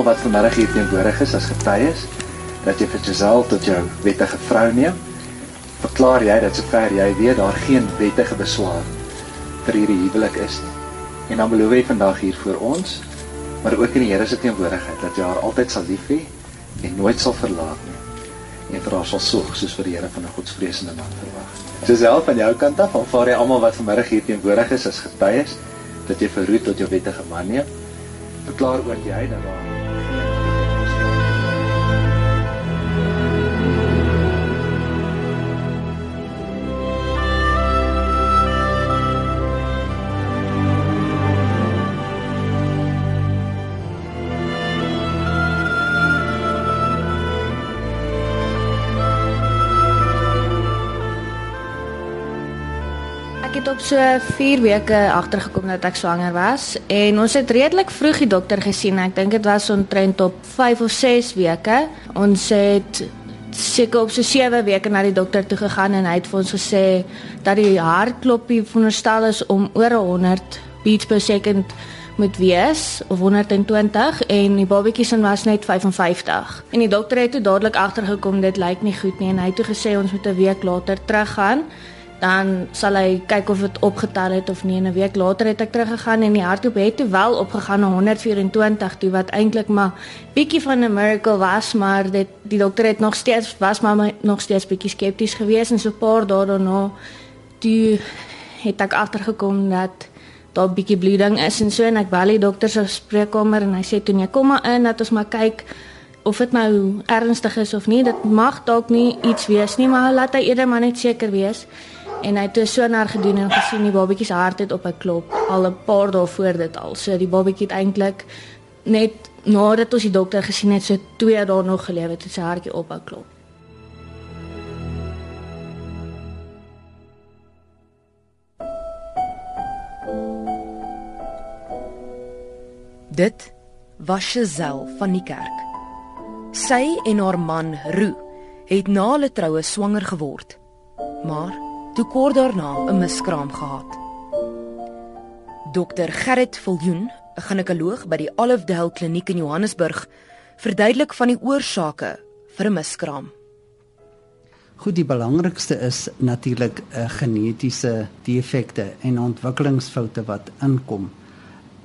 almal wat vanmiddag hier teenwoordig is as getuies dat jy vir Giselle tot jou wettige vrou neem. Verklaar jy dat sover jy weet daar geen wettige beswaar vir hierdie huwelik is nie. En dan beloof jy vandag hier voor ons, maar ook in die Here se teenwoordigheid dat jy haar altyd sal lief hê en nooit sal verlaat nie. En vir haar sal sorg soos vir die Here van 'n godsvreesende man verwag. Giselle van jou kant af, aanvaar jy almal wat vanmiddag hier teenwoordig is as getuies dat jy verroet tot jou wettige man neem? Verklaar ook jy dat daar op so 4 weke agtergekom dat ek swanger was en ons het redelik vroeg die dokter gesien. Ek dink dit was omtrent op 5 of 6 weke. Ons het seker op so 7 weke na die dokter toe gegaan en hy het vir ons gesê dat die hartklopie veronderstel is om oor 100 beats per second moet wees of 120 en die babatjie se was net 55. En die dokter het toe dadelik agtergekom dit lyk nie goed nie en hy het toe gesê ons moet 'n week later teruggaan dan sal hy kyk of dit opgetel het of nie. 'n week later het ek teruggegaan en die hartklop het toe wel opgegaan na 124 toe wat eintlik maar bietjie van 'n miracle was, maar dit die dokter het nog steeds was maar my, nog steeds bietjie skepties geweest en so 'n paar dae daarna toe het ek agtergekom dat daar bietjie bloeding is en so en ek bel die dokter se spreekkamer en hy sê toe nee, kom maar in dat ons maar kyk of dit nou ernstig is of nie. Dit mag dalk nie iets wees nie, maar laat hy eerder maar net seker wees en hy het toe sonar gedoen en gesien die babatjie se hart het op 'n klop al 'n paar dae voor dit al. So die babatjie het eintlik net nadat ons die dokter gesien het, so 2 dae nog gelewe het sy hartjie op 'n klop. Dit was Giselle van die kerk. Sy en haar man Roo het na hulle troue swanger geword. Maar toe kort daarna 'n miskraam gehad. Dr Gerrit Viljoen, 'n ginekoloog by die Olivedale Kliniek in Johannesburg, verduidelik van die oorsake vir 'n miskraam. Goed, die belangrikste is natuurlik 'n uh, genetiese defekte en ontwikkelingsfoute wat inkom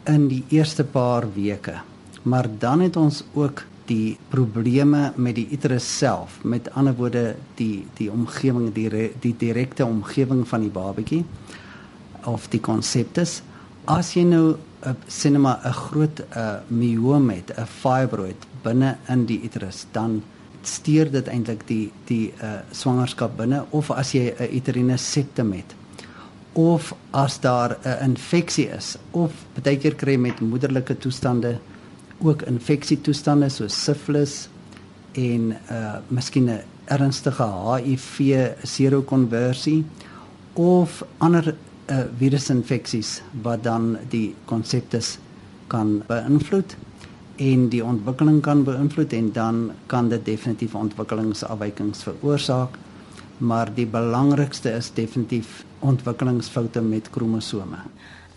in die eerste paar weke. Maar dan het ons ook die probleme met die uterus self, met ander woorde die die omgewing die die direkte omgewing van die babatjie of die konseptes. As jy nou 'n sinema 'n groot 'n uh, myoom het, 'n fibroid binne in die uterus, dan steur dit eintlik die die uh, swangerskap binne of as jy 'n uterine septum het of as daar 'n infeksie is of baie keer kry met moederlike toestande ook infeksietoestande soos syfilis en uh miskien 'n ernstige HIV serokonversie of ander uh virusinfeksies wat dan die konseptes kan beïnvloed en die ontwikkeling kan beïnvloed en dan kan dit definitief ontwikkelingsafwykings veroorsaak maar die belangrikste is definitief ontwikkelingsfoute met kromosome.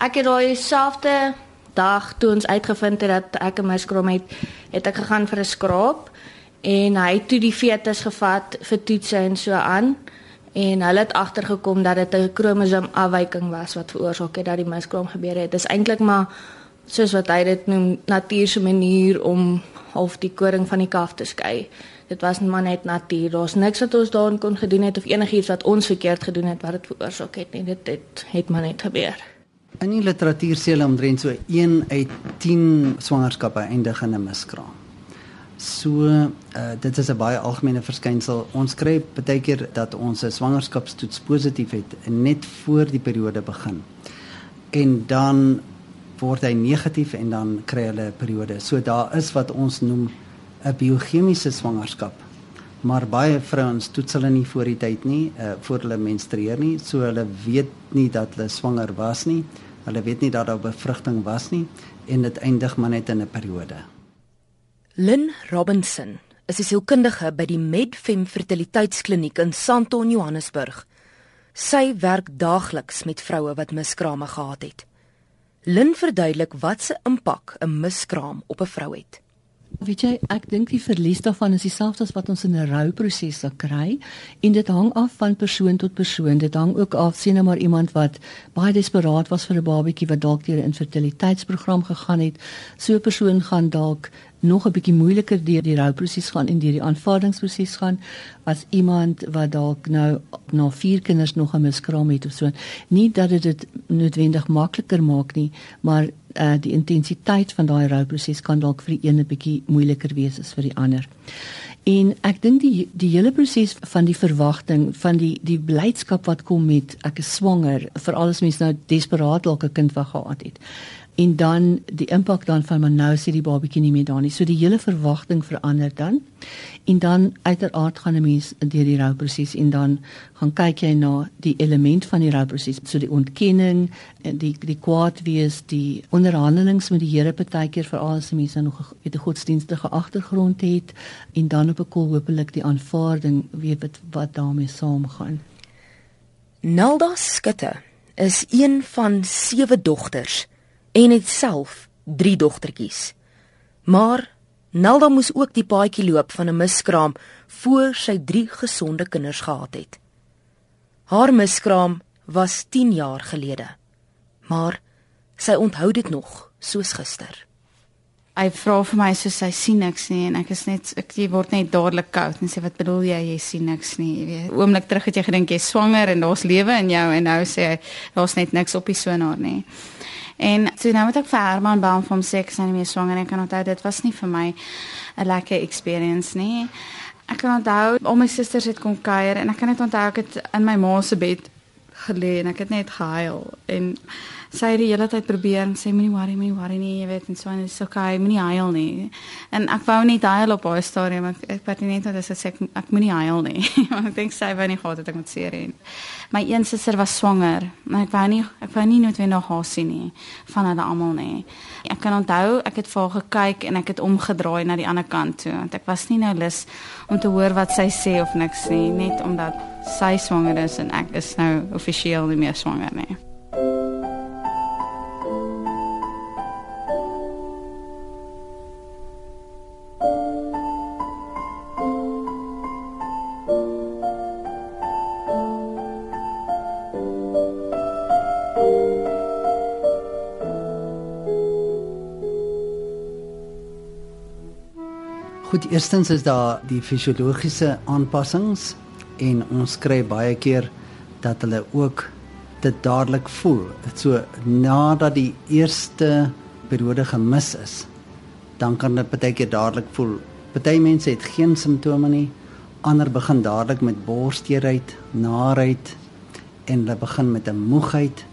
Ek het daai selfde dag toe ons uitgevind het dat ek 'n miskrom het, het ek gegaan vir 'n skraap en hy het toe die fetus gevat vir toetse en so aan en hulle het agtergekom dat dit 'n kromosoomafwyking was wat veroorsaak het dat die miskrom gebeur het. Dit is eintlik maar soos wat hy dit noem natuurlike manier om half die koring van die kalf te skei. Dit was maar net natuur. Daar's niks wat ons daarin kon gedoen het of enigiets wat ons verkeerd gedoen het wat dit veroorsaak het nie. Dit het, het maar net gebeur. In die literatuur sê hulle omtrent so 1 uit 10 swangerskappe eindig in 'n miskraam. So uh, dit is 'n baie algemene verskynsel. Ons kry baie keer dat ons 'n swangerskapstoets positief het net voor die periode begin. En dan word hy negatief en dan kry hulle 'n periode. So daar is wat ons noem 'n biochemiese swangerskap. Maar baie vrouens toets hulle nie voor die tyd nie, uh, voor hulle menstrueer nie, so hulle weet nie dat hulle swanger was nie. Hulle weet nie dat daar bevrugting was nie en dit eindig maar net in 'n periode. Lynn Robinson is 'n sielkundige by die Medfem fertiliteitskliniek in Sandton, Johannesburg. Sy werk daagliks met vroue wat miskrame gehad het. Lynn verduidelik wat se impak 'n miskraam op 'n vrou het. Weet jy, ek dink die verlies daarvan is dieselfde as wat ons in 'n rouproses sal kry en dit hang af van persoon tot persoon. Dit hang ook af sien nou maar iemand wat baie desperaat was vir 'n babatjie wat dalk deur 'n infertiliteitsprogram gegaan het. So 'n persoon gaan dalk nog 'n bietjie moeiliker deur die rouproses gaan en deur die aanvaardingsproses gaan as iemand wat dalk nou na vier kinders nog 'n miskraam het of so. Nie dat dit dit noodwendig makliker maak nie, maar uh, die intensiteit van daai rouproses kan dalk vir die een 'n bietjie moeiliker wees as vir die ander. En ek dink die die hele proses van die verwagting van die die blydskap wat kom met ek is swanger, veral as mens nou desperaat dalk 'n kind wou gehad het en dan die impak dan van maar nou sê die babatjie nie meer daar nie. So die hele verwagting verander dan. En dan uiteraard gaan 'n mens deur die rouproses en dan gaan kyk jy na die element van die rouproses, so die ontkenning en die die kwaad wees, die onderhandelings met die Here partykeer vir al se mense nog 'n godsdienstige agtergrond het en dan op 'n kol hopelik die aanvaarding weet wat wat daarmee saamgaan. Nelda Skutte is een van sewe dogters en het self 3 dogtertjies. Maar Nelda moes ook die paadjie loop van 'n miskraam voor sy 3 gesonde kinders gehad het. Haar miskraam was 10 jaar gelede. Maar sy onthou dit nog soos gister. Hy vra vir my soos hy sien niks nie en ek is net ek jy word net dadelik koud en sê wat bedoel jy jy sien niks nie jy weet oomblik terug het jy gedink jy's swanger en daar's lewe in jou en nou sê hy daar's net niks op die sonaar nie. En so nou moet ek vir Herman bel om sê ek is nie meer swanger en ek kan onthou dit was nie vir my 'n lekker experience nie. Ek kan onthou al my susters het kom kuier en ek kan net onthou ek het in my ma se bed gelê en ek het net gehuil en sy het die hele tyd probeer en sê moenie worry, moenie worry nie, jy weet en so en dit is okay, moenie huil nie. En ek wou nie huil op haar stadium, ek ek weet net dat sy sê ek, ek moenie huil nie. Want ek dink sy wou nie gehad het ek moet seer hê. My een suster was swanger, maar ek wou nie ek wou nie noodwendig haar sien nie van hulle almal nie. Ek kan onthou ek het vir haar gekyk en ek het omgedraai na die ander kant toe want ek was nie nou lus om te hoor wat sy sê of niks nie, net omdat sy swanger is en ek is nou offisieel nie meer swanger nie. Goed, eerstens is daar die fisiologiese aanpassings en ons kry baie keer dat hulle ook dit dadelik voel. So nadat die eerste periode gemis is, dan kan dit baie keer dadelik voel. Party mense het geen simptome nie. Ander begin dadelik met borsteerheid, naarheid en hulle begin met 'n moegheid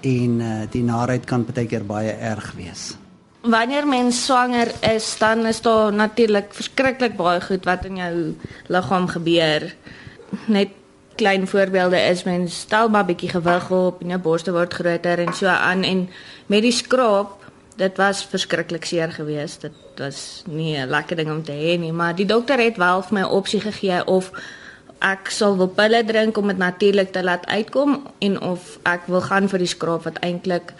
en uh, die naarheid kan baie keer baie erg wees. Wanneer mens swanger is, dan is daar natuurlik verskriklik baie goed wat in jou liggaam gebeur. Net klein voorbeelde is mens stel maar bietjie gewig op en jou borste word groter en so aan en met die skraap, dit was verskriklik seer geweest. Dit was nie 'n lekker ding om te hê nie, maar die dokter het wel vir my 'n opsie gegee of ek sal wil pille drink om dit natuurlik te laat uitkom en of ek wil gaan vir die skraap wat eintlik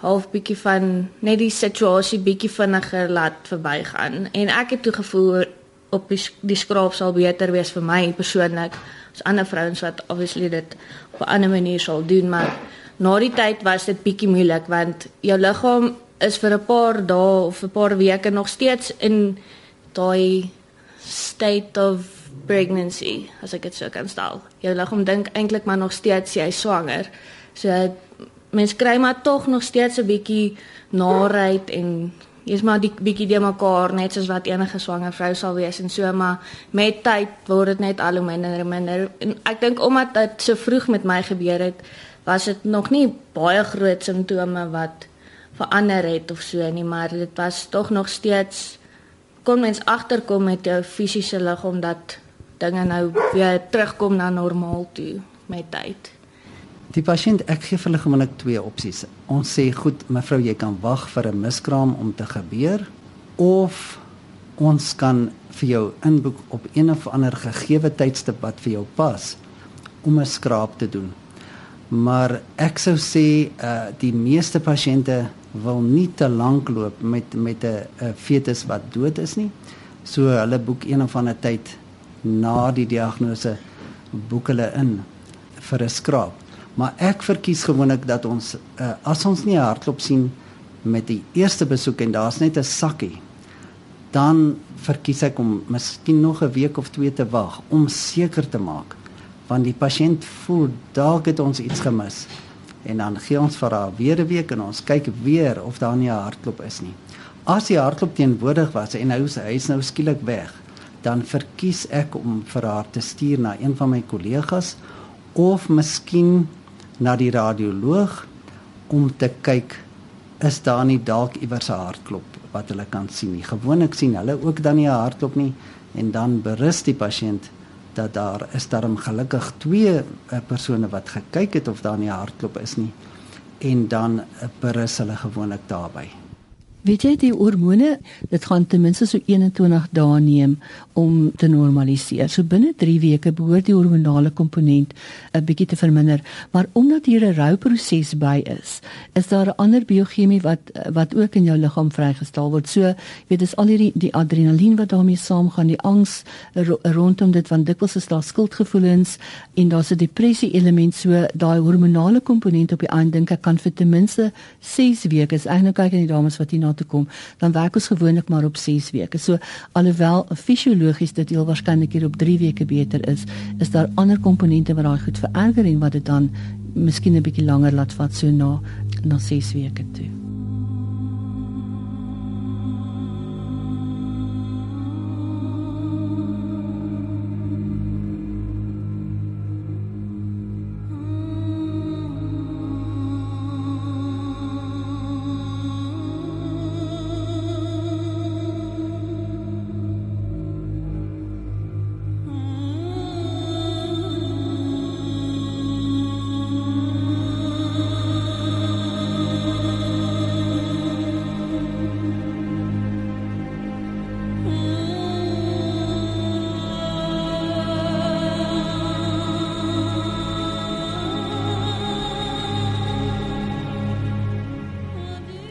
half bietjie van net die situasie bietjie vinniger laat verbygaan en ek het toe gevoel op die, die skraap sal beter wees vir my persoonlik as ander vrouens wat obviously dit op 'n ander manier sal doen maar na die tyd was dit bietjie moeilik want jou liggaam is vir 'n paar dae of 'n paar weke nog steeds in daai state of pregnancy as ek dit sou kan stel. Jou liggaam dink eintlik maar nog steeds jy is swanger. So mens kry maar tog nog steeds 'n bietjie naheid en jy's maar die bietjie de mekaar net soos wat enige swanger vrou sal wees en so maar met tyd word dit net al hoe minder en minder. En ek dink omdat dit so vroeg met my gebeur het was dit nog nie baie groot simptome wat verander het of so nie maar dit was tog nog steeds kon mens agterkom met jou fisiese liggaam dat dinge nou weer terugkom na normaal toe met tyd Die pasiënt ek gee vir hulle gewoonlik twee opsies. Ons sê goed, mevrou, jy kan wag vir 'n miskraam om te gebeur of ons kan vir jou inboek op een of ander gegeewe tydstip wat vir jou pas om 'n skraap te doen. Maar ek sou sê uh die meeste pasiënte wil nie te lank loop met met 'n fetus wat dood is nie. So hulle boek een of ander tyd na die diagnose boek hulle in vir 'n skraap. Maar ek verkies gewoonlik dat ons uh, as ons nie 'n hartklop sien met die eerste besoek en daar's net 'n sakkie, dan verkies ek om miskien nog 'n week of twee te wag om seker te maak want die pasiënt voel dalk het ons iets gemis en dan gee ons vir haar weer 'n week en ons kyk weer of daar nie 'n hartklop is nie. As die hartklop teenwoordig was en nou hy is nou skielik weg, dan verkies ek om vir haar te stuur na een van my kollegas of miskien na die radioloog om te kyk is daar nie dalk iewers 'n hartklop wat hulle kan sien nie. Gewoonlik sien hulle ook dan nie 'n hartklop nie en dan berus die pasiënt dat daar is daarom gelukkig twee uh, persone wat gekyk het of daar nie 'n hartklop is nie en dan berus hulle gewoonlik daarbey. Weet jy die hormone, dit gaan ten minste so 21 dae neem om te normaliseer. So binne 3 weke behoort die hormonale komponent 'n bietjie te verminder, maar omdat hier 'n rouproses by is, is daar 'n ander biochemie wat wat ook in jou liggaam vrygestel word. So, weet dis al hierdie die adrenalien wat daarmee saamgaan, die angs rondom dit want dikwels is daar skuldgevoelens en daar's 'n depressie element so daai hormonale komponent op die einde dink ek kan vir ten minste 6 weke is eintlik kyk aan die dames wat hier na toe kom, dan werk ons gewoonlik maar op 6 weke. So alhoewel fisiologies dit heel waarskynlik hier op 3 weke beter is, is daar ander komponente wat daai goed vererger en wat dit dan miskien 'n bietjie langer laat vat so na na 6 weke toe.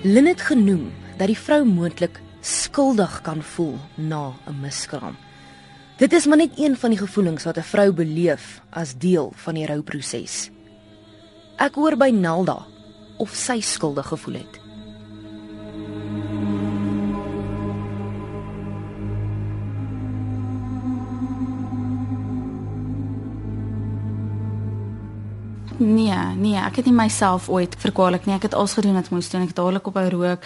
Lynn het genoem dat die vrou moontlik skuldig kan voel na 'n miskraam. Dit is maar net een van die gevoelings wat 'n vrou beleef as deel van die rouproses. Ek hoor by Nelda of sy skuldig gevoel het. Nee, nee, ek het nie myself ooit verkwalik nie. Ek het alles gedoen wat moes doen. Ek het dadelik op hou rook.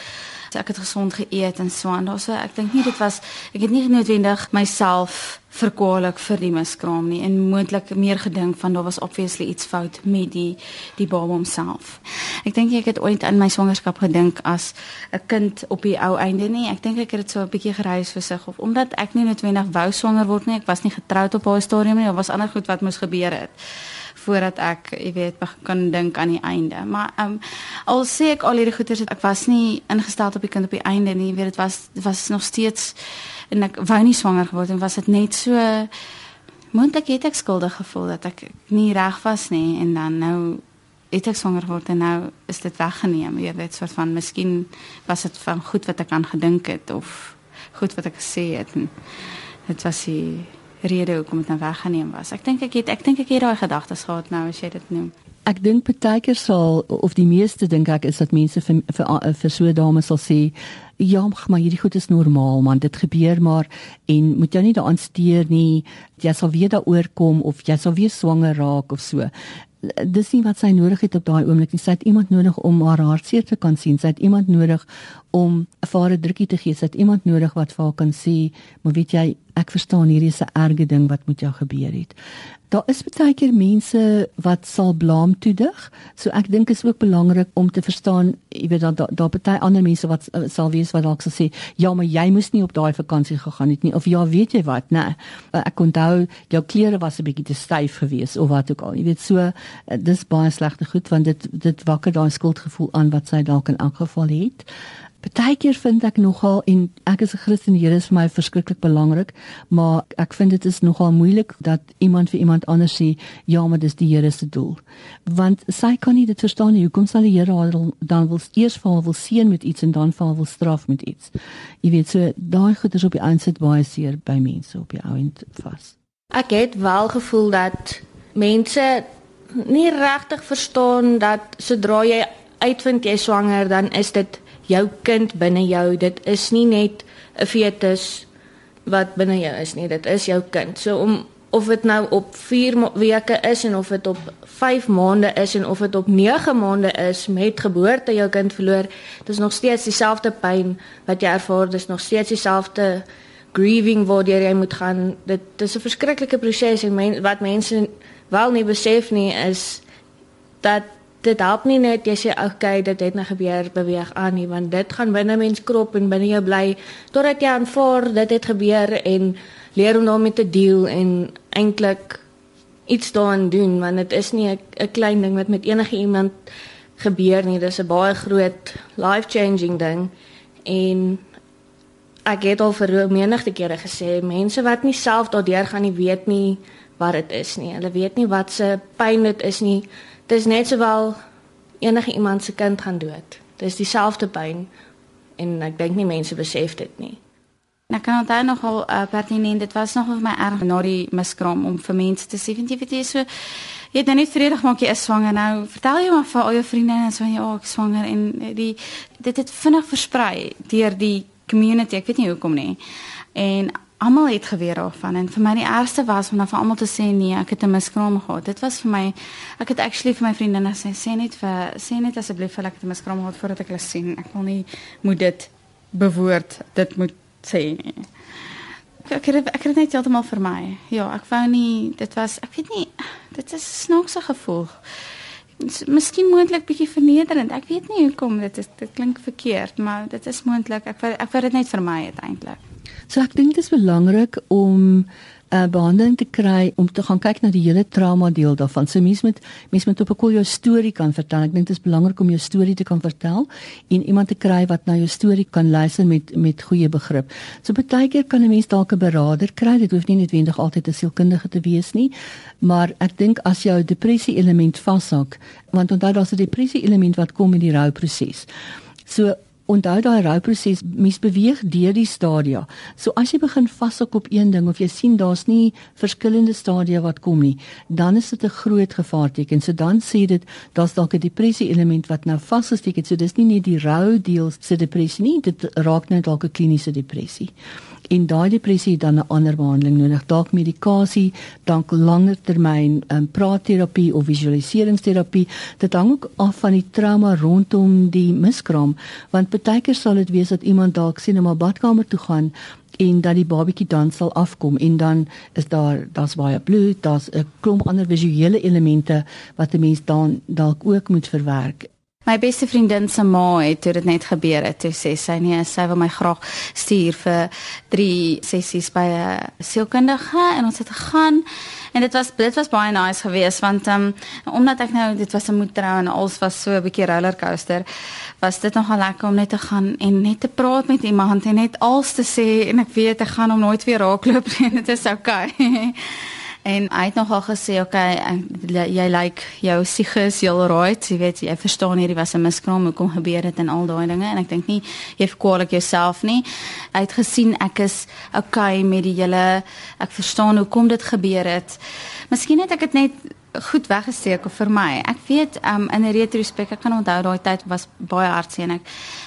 So ek het gesond geëet en so aan. Daarso ek dink nie dit was ek het nie noodwendig myself verkwalik vir die miskraam nie en moontlik meer gedink van daar was obviously iets fout met die die baba homself. Ek dink ek het ooit aan my swangerskap gedink as 'n kind op die ou einde nie. Ek dink ek het dit so 'n bietjie gereis vir sig of omdat ek nie noodwendig wou swanger word nie. Ek was nie getroud op daai stadium nie. Daar was ander goed wat moes gebeur het voordat ek, jy weet, kan dink aan die einde. Maar ehm um, al sê ek al hierdie goeters, ek was nie ingestel op die kind op die einde nie. Jy weet, dit was dit was nog steeds en ek wou nie swanger geword en was dit net so moontlik het ek skuldig gevoel dat ek nie reg was nie en dan nou het ek swanger geword en nou is dit weggeneem. Jy weet, soort van miskien was dit van goed wat ek aan gedink het of goed wat ek gesê het en dit was die rede hoekom dit nou weggeneem was. Ek dink ek het ek dink ek het daai gedagtes gehad nou as jy dit noem. Ek dink baie keer sal of die meeste dink ek is dat mense vir vir, vir so dames sal sê ja, maar hierdie goed is normaal man, dit gebeur maar en moet jou nie daaraan steur nie. Jy sal weer daaroor kom of jy sal weer swanger raak of so dis nie wat sy nodig het op daai oomblik nie. Sy het iemand nodig om haar hartseer te kan sien. Sy het iemand nodig om 'n vader drukkie te gee. Sy het iemand nodig wat vir haar kan sê, "Maar weet jy, ek verstaan hierdie is 'n erge ding wat met jou gebeur het." Daar is baie keer mense wat sal blame toedig. So ek dink is ook belangrik om te verstaan, jy weet dat daar daar baie ander mense wat sal wees wat dalk sal sê, "Ja, maar jy moes nie op daai vakansie gegaan het nie." Of ja, weet jy wat? Nee. Uh, ek onthou jou klere was 'n bietjie te styf geweest of wat ook al. Jy weet so, uh, dis baie slegte goed want dit dit wakker daai skuldgevoel aan wat sy dalk in elk geval het. Partykeer vind ek nogal en ek is 'n Christen, die Here is vir my verskriklik belangrik, maar ek vind dit is nogal moeilik dat iemand vir iemand anders sê ja, maar dis die Here se doel. Want sy kan nie dit verstaan nie. Hoekom sal die Here haar dan wil eers vir haar wil seën met iets en dan vir haar wil straf met iets? Jy weet so daai goeders op die aansit baie seer by mense op die ou end vas. Ek het wel gevoel dat mense nie regtig verstaan dat sodra jy uitvind jy swanger dan is dit jou kind binne jou. Dit is nie net 'n fetus wat binne jou is nie. Dit is jou kind. So om of dit nou op 4 weke is en of dit op 5 maande is en of dit op 9 maande is met geboorte jou kind verloor, dit is nog steeds dieselfde pyn wat jy ervaar. Dit is nog steeds dieselfde grieving wat jy moet gaan. Dit is 'n verskriklike proses en men, wat mense wel nie besef nie is dat dit help nie net jy sê okay dit het nou gebeur beweeg aan nie want dit gaan binne mens krop en binne jou bly totdat jy aanvaar dit het gebeur en leer om daarmee te deel en eintlik iets daaraan doen want dit is nie 'n klein ding wat met enige iemand gebeur nie. Dis 'n baie groot life changing ding. En ek het al vir menigte kere gesê mense wat nie self daardeur gaan nie weet nie wat dit is nie. Hulle weet nie wat se pyn dit is nie dis net sowel enige iemand se kind gaan dood. Dis dieselfde pyn en ek dink nie mense besef dit nie. Ek kan onthou nogal uh, pertinent, dit was nogal vir my erg na die miskraam om vir mense te sê, want jy weet jy so jy het nou net vredig maak jy is swanger nou. Vertel jy maar vir al jou vriende en so ja, ek swanger en die dit het vinnig versprei deur die community. Ek weet nie hoekom nie. En almal het geweet daarvan en vir my die ergste was om dan vir almal te sê nee, ek het 'n miskraam gehad. Dit was vir my ek het actually vir my vriendinne sê sê net vir sê net asseblief vir ek het 'n miskraam gehad voordat ek hulle sien. Ek wil nie moet dit bewoord dit moet sê nie. Ek ek het, ek het net heeltemal vir my. Ja, ek wou nie dit was ek weet nie dit is 'n snaakse gevoel. Miskien moontlik bietjie vernederend. Ek weet nie hoekom dit is dit klink verkeerd, maar dit is moontlik. Ek ek wou dit net vir my uiteindelik. So ek dink dit is belangrik om 'n uh, behandeling te kry om te gaan kyk na die hele trauma deel daarvan. So mense moet mense moet op 'n koel jou storie kan vertel. Ek dink dit is belangrik om jou storie te kan vertel en iemand te kry wat na jou storie kan luister met met goeie begrip. So baie keer kan 'n mens dalk 'n beraader kry. Dit hoef nie noodwendig altyd 'n sielkundige te wees nie, maar ek dink as jou depressie element vashak, want onthou daar's 'n depressie element wat kom in die rouproses. So onthou daai rouproses mis beweeg deur die stadia. So as jy begin vashou op een ding of jy sien daar's nie verskillende stadia wat kom nie, dan is dit 'n groot gevaarteken. So dan sê dit daar's dalk 'n depressie element wat nou vasgesteek het. So dis nie net die rou deel se depressie nie, dit raak net dalk 'n kliniese depressie en daai depressie dan 'n ander behandeling nodig, dalk medikasie, dalk langer termyn um, praatterapie of visualiseringsterapie. Dit hang ook af van die trauma rondom die miskraam, want baie keer sal dit wees dat iemand dalk sien na 'n badkamer toe gaan en dat die babatjie dan sal afkom en dan is daar daar's baie bloed, daar's 'n klomp ander visuele elemente wat 'n mens dan dalk ook moet verwerk. My beste vriendin se ma het toe dit net gebeur het, toe sê sy nee, sy wil my graag stuur vir 3 sessies by 'n sielkundige en ons het gegaan en dit was dit was baie nice geweest want um, omdat ek nou dit was 'n moedtrou en alles was so 'n bietjie rollercoaster was dit nogal lekker om net te gaan en net te praat met iemand en net alles te sê en ek weet ek gaan hom nooit weer raakloop nie dit is oukei okay. En hy het nogal gesê, "Oké, okay, jy lyk like, jou siege is heel right. Jy weet, jy verstaan hierdie was 'n miskraam, hoekom gebeur dit en al daai dinge." En ek dink nie jy verkwalik jouself nie. Hy het gesien ek is okay met die hele ek verstaan hoekom dit gebeur het. Miskien het ek dit net goed weggesteek vir my. Ek weet um in 'n retrospek ek kan onthou daai tyd was baie hartseer en ek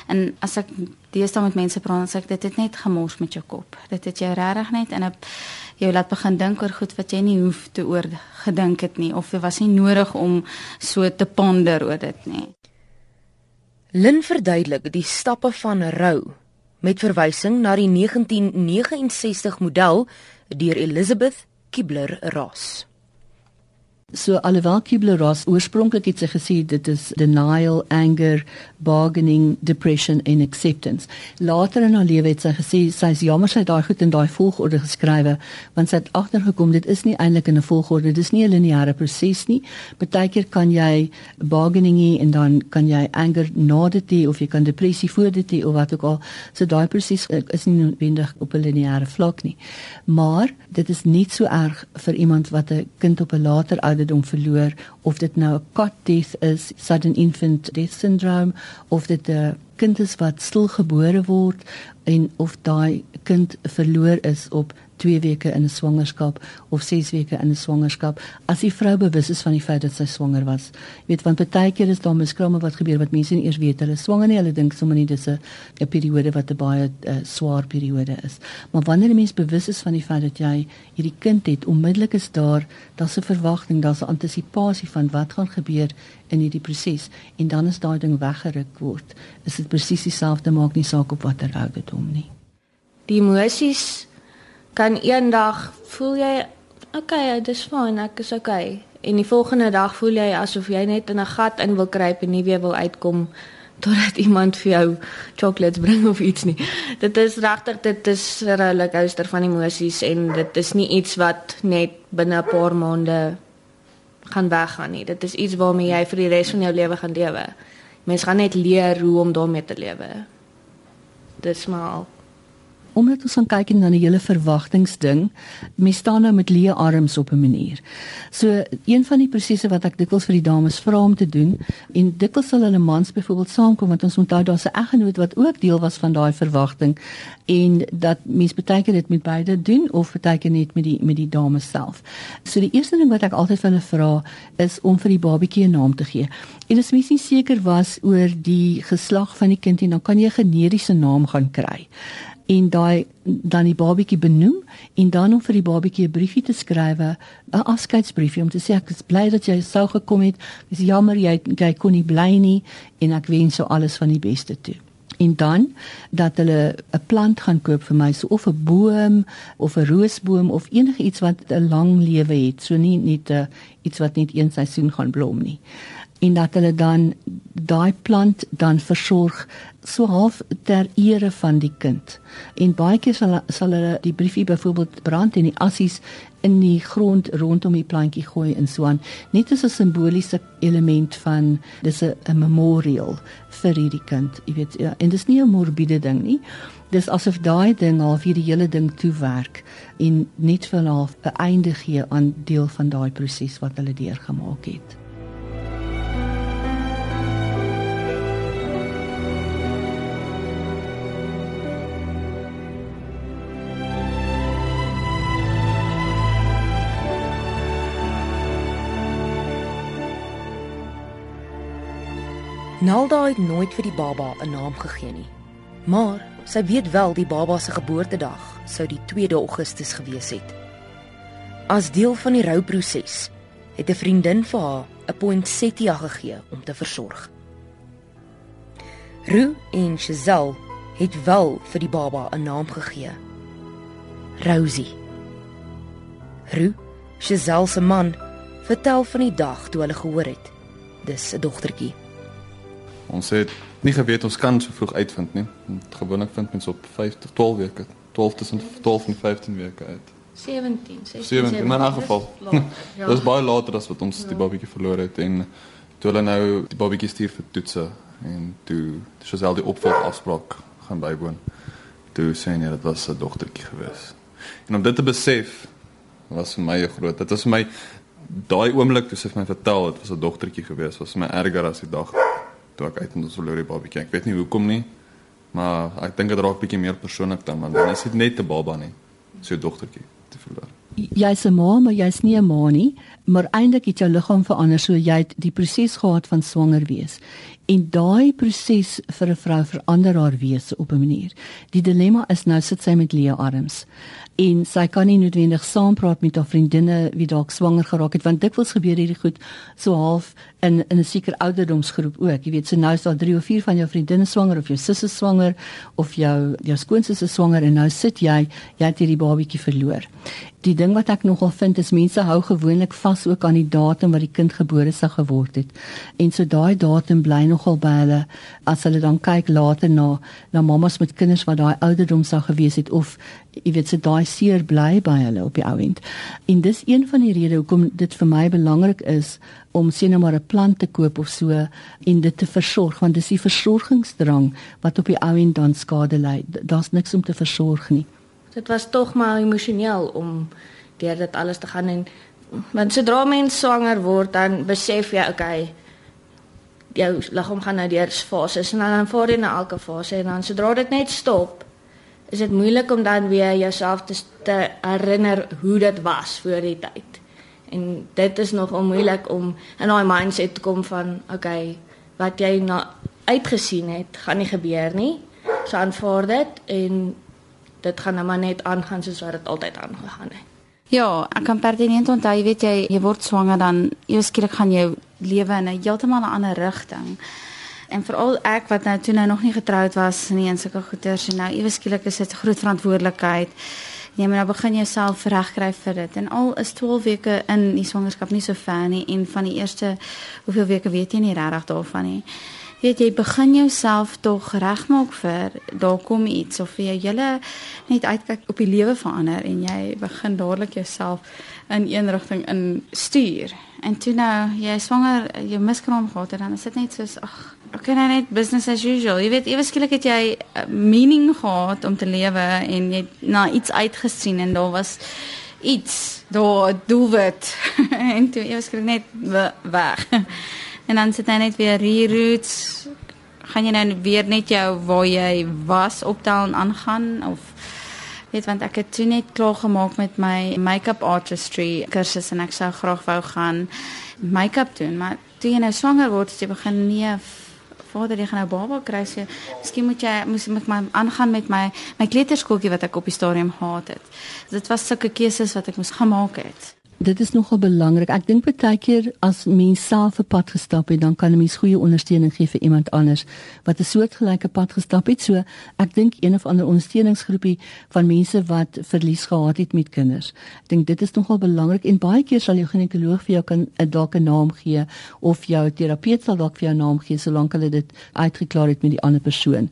en as ek deesdae met mense praat, dan sê ek dit het net gemors met jou kop. Dit het jou regtig net in 'n jou laat begin dink oor goed wat jy nie hoef te oor gedink het nie of dit was nie nodig om so te ponder oor dit nie. Lin verduidelik die stappe van rou met verwysing na die 1969 model deur Elizabeth Kibler-Ross. So alhoewel Kubler-Ross oorspronklik het sy gesê dit is denial, anger, bargaining, depression en acceptance. Later in haar lewe het sy gesê sy is jammer sy het daai goed in daai volgorde geskrywe want sy het agtergekom dit is nie eintlik in 'n volgorde, dis nie 'n lineêre proses nie. Partykeer kan jy bargaining hê en dan kan jy anger na dit hê of jy kan depressie voor dit hê of wat ook al. So daai proses eh, is nie noodwendig op 'n lineêre vlak nie. Maar dit is nie so erg vir iemand wat 'n kind op 'n later ouderdom verloor of dit nou 'n cot death is, sudden infant death syndrome of dit 'n kind is wat stilgebore word en of daai kind verloor is op 2 weke in 'n swangerskap of 6 weke in 'n swangerskap as die vrou bewus is van die feit dat sy swanger was. Jy weet want baie keer is daar miskramme wat gebeur wat mense nie eers weet hulle swanger nie, hulle dink sommer net dis 'n 'n periode wat 'n baie uh, swaar periode is. Maar wanneer 'n mens bewus is van die feit dat jy hierdie kind het, onmiddellik is daar daar's 'n verwagting, daar's 'n antisisipasie van wat gaan gebeur in hierdie proses en dan as daai ding weggeruk word, is dit presies dieselfde maak nie saak op watter ouderdom nie. Die emosies kan eendag voel jy okay, dis fyn, ek is okay. En die volgende dag voel jy asof jy net in 'n gat in wil kruip en nie weer wil uitkom totdat iemand vir jou chocolates bring of iets nie. Dit is regtig dit is 'n rollercoaster van emosies en dit is nie iets wat net binne 'n paar maande gaan weggaan nie. Dit is iets waarmee jy vir die res van jou lewe gaan lewe. Mens gaan net leer hoe om daarmee te lewe. Dis maar al omdat ons aan kyk na die hele verwagtingsding, mens staan nou met leë arms op 'n manier. So een van die prosesse wat ek dikwels vir die dames vra om te doen en dikwels sal hulle mans byvoorbeeld saamkom want ons onthou daar's 'n eggenoot wat ook deel was van daai verwagting en dat mens baie keer dit met beide doen of baie keer net met die met die dames self. So die eerste ding wat ek altyd vir hulle vra is om vir die babatjie 'n naam te gee. En as mens nie seker was oor die geslag van die kind nie, dan kan jy 'n generiese naam gaan kry en daai dan die babatjie benoem en dan om vir die babatjie 'n briefie te skrywe, 'n afskeidsbriefie om te sê ek is bly dat jy sou gekom het. Dis jammer jy jy kon nie bly nie en ek wens jou alles van die beste toe. En dan dat hulle 'n plant gaan koop vir my, so of 'n boom of 'n roosboom of enigiets wat 'n lang lewe het, so nie net 'n iets wat net een seisoen gaan blom nie en dat hulle dan daai plant dan versorg so half ter ere van die kind. En baie keer sal sal hulle die briefie byvoorbeeld brand en die assies in die grond rondom die plantjie gooi en so aan. Net as 'n simboliese element van dis 'n memorial vir hierdie kind. Jy weet, ja, en dis nie 'n morbiede ding nie. Dis asof daai ding half hierdie hele ding toewerk en net vir half 'n einde gee aan deel van daai proses wat hulle deurgemaak het. Nalda het nooit vir die baba 'n naam gegee nie. Maar sy weet wel die baba se geboortedag sou die 2de Augustus gewees het. As deel van die rouproses het 'n vriendin vir haar 'n poinsettia gegee om te versorg. Ru en Chazel het wel vir die baba 'n naam gegee. Rosie. Ru, Chazel se man, vertel van die dag toe hulle gehoor het dis 'n dogtertjie. Ons het nie geweet ons kan so vroeg uitvind nie. Gewoonlik vind mens op 5 tot 12 weke, 12 tussen 12 en 15 weke uit. 17, 16. 17 in my geval. Ja. Dit is baie later as wat ons die babatjie verloor het en toe hulle nou die babatjie stuur vir toetse en toe soos al die opvolg afspraak gaan bywoon. Toe sê nee, dit was 'n dogtertjie gewees. En om dit te besef was vir my 'n groot. Dit was vir my daai oomblik toe sy vir my vertel dit was 'n dogtertjie gewees, was vir my erger as die dag toe ek uit in ons verloor die babatjie. Ek weet nie hoekom nie, maar ek dink dit raak bietjie meer persoonlik dan want dan is dit net 'n baba nie, so 'n dogtertjie te verloor. Jy's 'n ma, maar jy's nie 'n ma nie, maar eintlik het jou liggaam verander so jy het die proses gehad van swanger wees. En daai proses vir 'n vrou verander haar wese op 'n manier. Die dilemma is nou sit sy met leë arms en sy kan nie noodwendig saampraat met haar vriendinne wie dalk swanger geraak het want dikwels gebeur hierdie goed so half in in 'n sekere ouderdomsgroep ook. Jy weet, so nou is daar 3 of 4 van jou vriendinne swanger of jou sussie swanger of jou jou skoonsussie swanger en nou sit jy, jy het hierdie babatjie verloor. Die ding wat ek nogal vind is mense hou gewoonlik vas ook aan die datum wat die kind gebore sou geword het. En so daai datum bly nogal by hulle as hulle dan kyk later na na mamas met kinders wat daai ouderdom sou gewees het of jy weet se daai seer bly by hulle op die ou end. En dis een van die redes hoekom dit vir my belangrik is om sien nou maar 'n plant te koop of so en dit te versorg want dis die versorgingsdrang wat op die ou end dan skade lei. Daar's niks om te versorg nie dit was tog maar emosioneel om deur dit alles te gaan en want sodra mens swanger word dan besef jy okay jou liggaam gaan nou deur fases en dan dan vaar jy na elke fase en dan sodra dit net stop is dit moeilik om dan weer jouself te, te herinner hoe dit was voor die tyd en dit is nog onmoeilik om in daai mindset te kom van okay wat jy na uitgesien het gaan nie gebeur nie so aanvaar dit en dit gaan nou maar net aangaan soos wat dit altyd aangegaan het. Ja, ek kan pertinent onthou, weet jy, jy word swanger dan eers skielik gaan jou lewe in 'n heeltemal 'n ander rigting. En veral ek wat nou toe nou nog nie getroud was nie en sulke goeters en nou eers skielik is dit 'n groot verantwoordelikheid. Jy moet nou begin jouself regkry vir dit. En al is 12 weke in die swangerskap nie so ver nie en van die eerste hoeveel weke weet jy nie regtig daarvan nie weet jy begin jouself tog regmaak vir daar kom iets of jy julle net uitkyk op die lewe verander en jy begin dadelik jouself in een rigting in stuur. En toe nou jy swanger, jy miskraam gehad en dan is dit net soos ag, okay nou net business as usual. Jy weet ewe skielik het jy meaning gehad om te lewe en jy na iets uitgesien en daar was iets, daar doelwit en toe ewe skielik net weg en dan sit hy net weer reroutes. Gaan jy nou weer net jou waar jy was optel en aangaan of weet want ek het toe net klaar gemaak met my make-up artistry kursus en ek sou graag wou gaan make-up doen, maar toe jy nou swanger word, jy begin nee Vader, jy gaan nou baba kry. So, miskien moet jy moet met my aangaan met my my kleuterskooltjie wat ek op die stadium gehad het. Dit was sulke keuses wat ek moes gemaak het dit is nogal belangrik. Ek dink baie keer as mens self 'n pad gestap het, dan kan 'n mens goeie ondersteuning gee vir iemand anders wat 'n soortgelyke pad gestap het. So, ek dink een of ander ondersteuningsgroepie van mense wat verlies gehad het met kinders. Ek dink dit is nogal belangrik en baie keer sal jou ginekoloog vir jou kan 'n dalk 'n naam gee of jou terapeut sal dalk vir jou naam gee solank hulle dit uitgeklaar het met die ander persoon.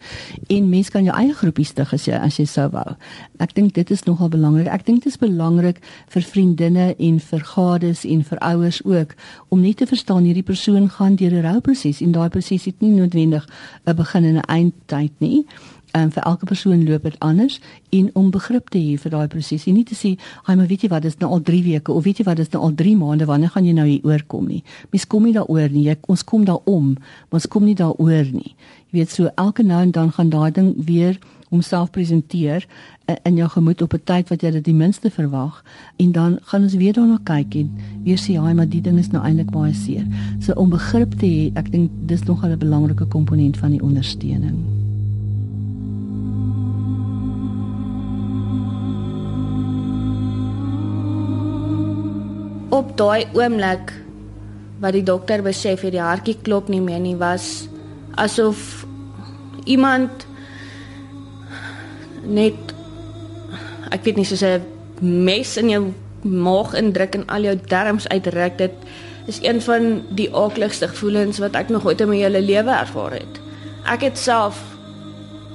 En mens kan jou eie groepie stig as jy as jy sou wou. Ek dink dit is nogal belangrik. Ek dink dit is belangrik vir vriendinne en vir gades en vir ouers ook om net te verstaan hierdie persoon gaan deur 'n rouproses en daai proses het nie noodwendig 'n begin en 'n eindtyd nie. En um, vir elke persoon loop dit anders en om begrip te hê vir daai proses. Nie te sê, "Ag, maar weet jy wat, dit is nou al 3 weke of weet jy wat, dit is nou al 3 maande, wanneer gaan jy nou hier oorkom nie?" Mens kom nie daaroor nie. Jy ons kom daaroor, maar ons kom nie daaroor nie. Jy weet so elke nou en dan gaan daai ding weer homself presenteer in jou gemoed op 'n tyd wat jy dit die minste verwag en dan gaan ons weer daarna kyk en weer sê ja, maar die ding is nou eintlik baie seer. So om begrip te hê, ek dink dis nog 'n belangrike komponent van die ondersteuning. Op daai oomblik wat die dokter besef het die hartjie klop nie meer nie was asof iemand net ek weet nie soos 'n mes in jou maag indruk en al jou darmes uitrek dit is een van die aakligste gevoelens wat ek nog ooit in my hele lewe ervaar het. Ek het self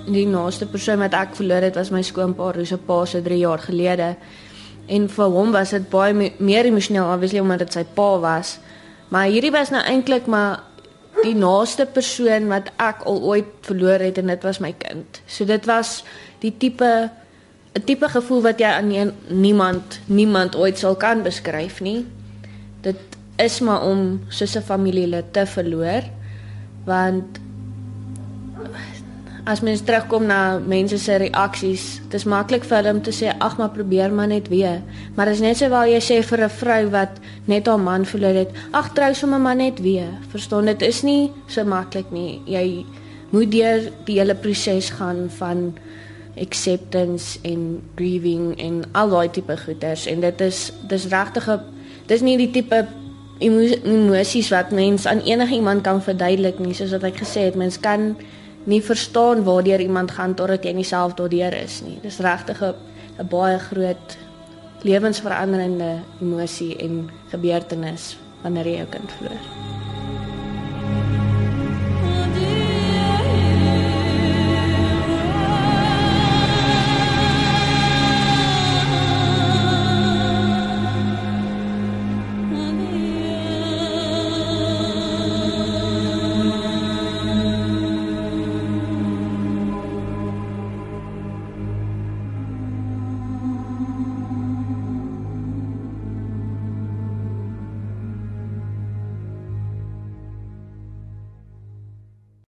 die naaste persoon wat ek verloor het was my skoonpa, hoe se pa se 3 jaar gelede. En vir hom was dit baie meer emosioneel obviously omdat dit sy pa was. Maar hierdie was nou eintlik maar die naaste persoon wat ek al ooit verloor het en dit was my kind. So dit was die tipe 'n tipe gevoel wat jy aan niemand niemand ooit sal kan beskryf nie. Dit is maar om soos 'n familielid te verloor want as mens terugkom na mense se reaksies, dit is maklik vir hulle om te sê ag maar probeer maar net weer. Maar as net sowel jy sê vir 'n vrou wat net haar man verloor het, ag trou sommer maar net weer. Verstaan dit is nie so maklik nie. Jy moet deur die hele proses gaan van acceptance en grieving en al daai tipe goeters en dit is dis regtig dis nie die tipe emosies wat mens aan enige iemand kan verduidelik nie. Soos wat ek gesê het mens kan nie verstaan waardeur iemand gaan totdat jy nie self daardeur is nie. Dis regtig 'n baie groot lewensveranderende emosie en gebeurtenis wanneer jy jou kind verloor.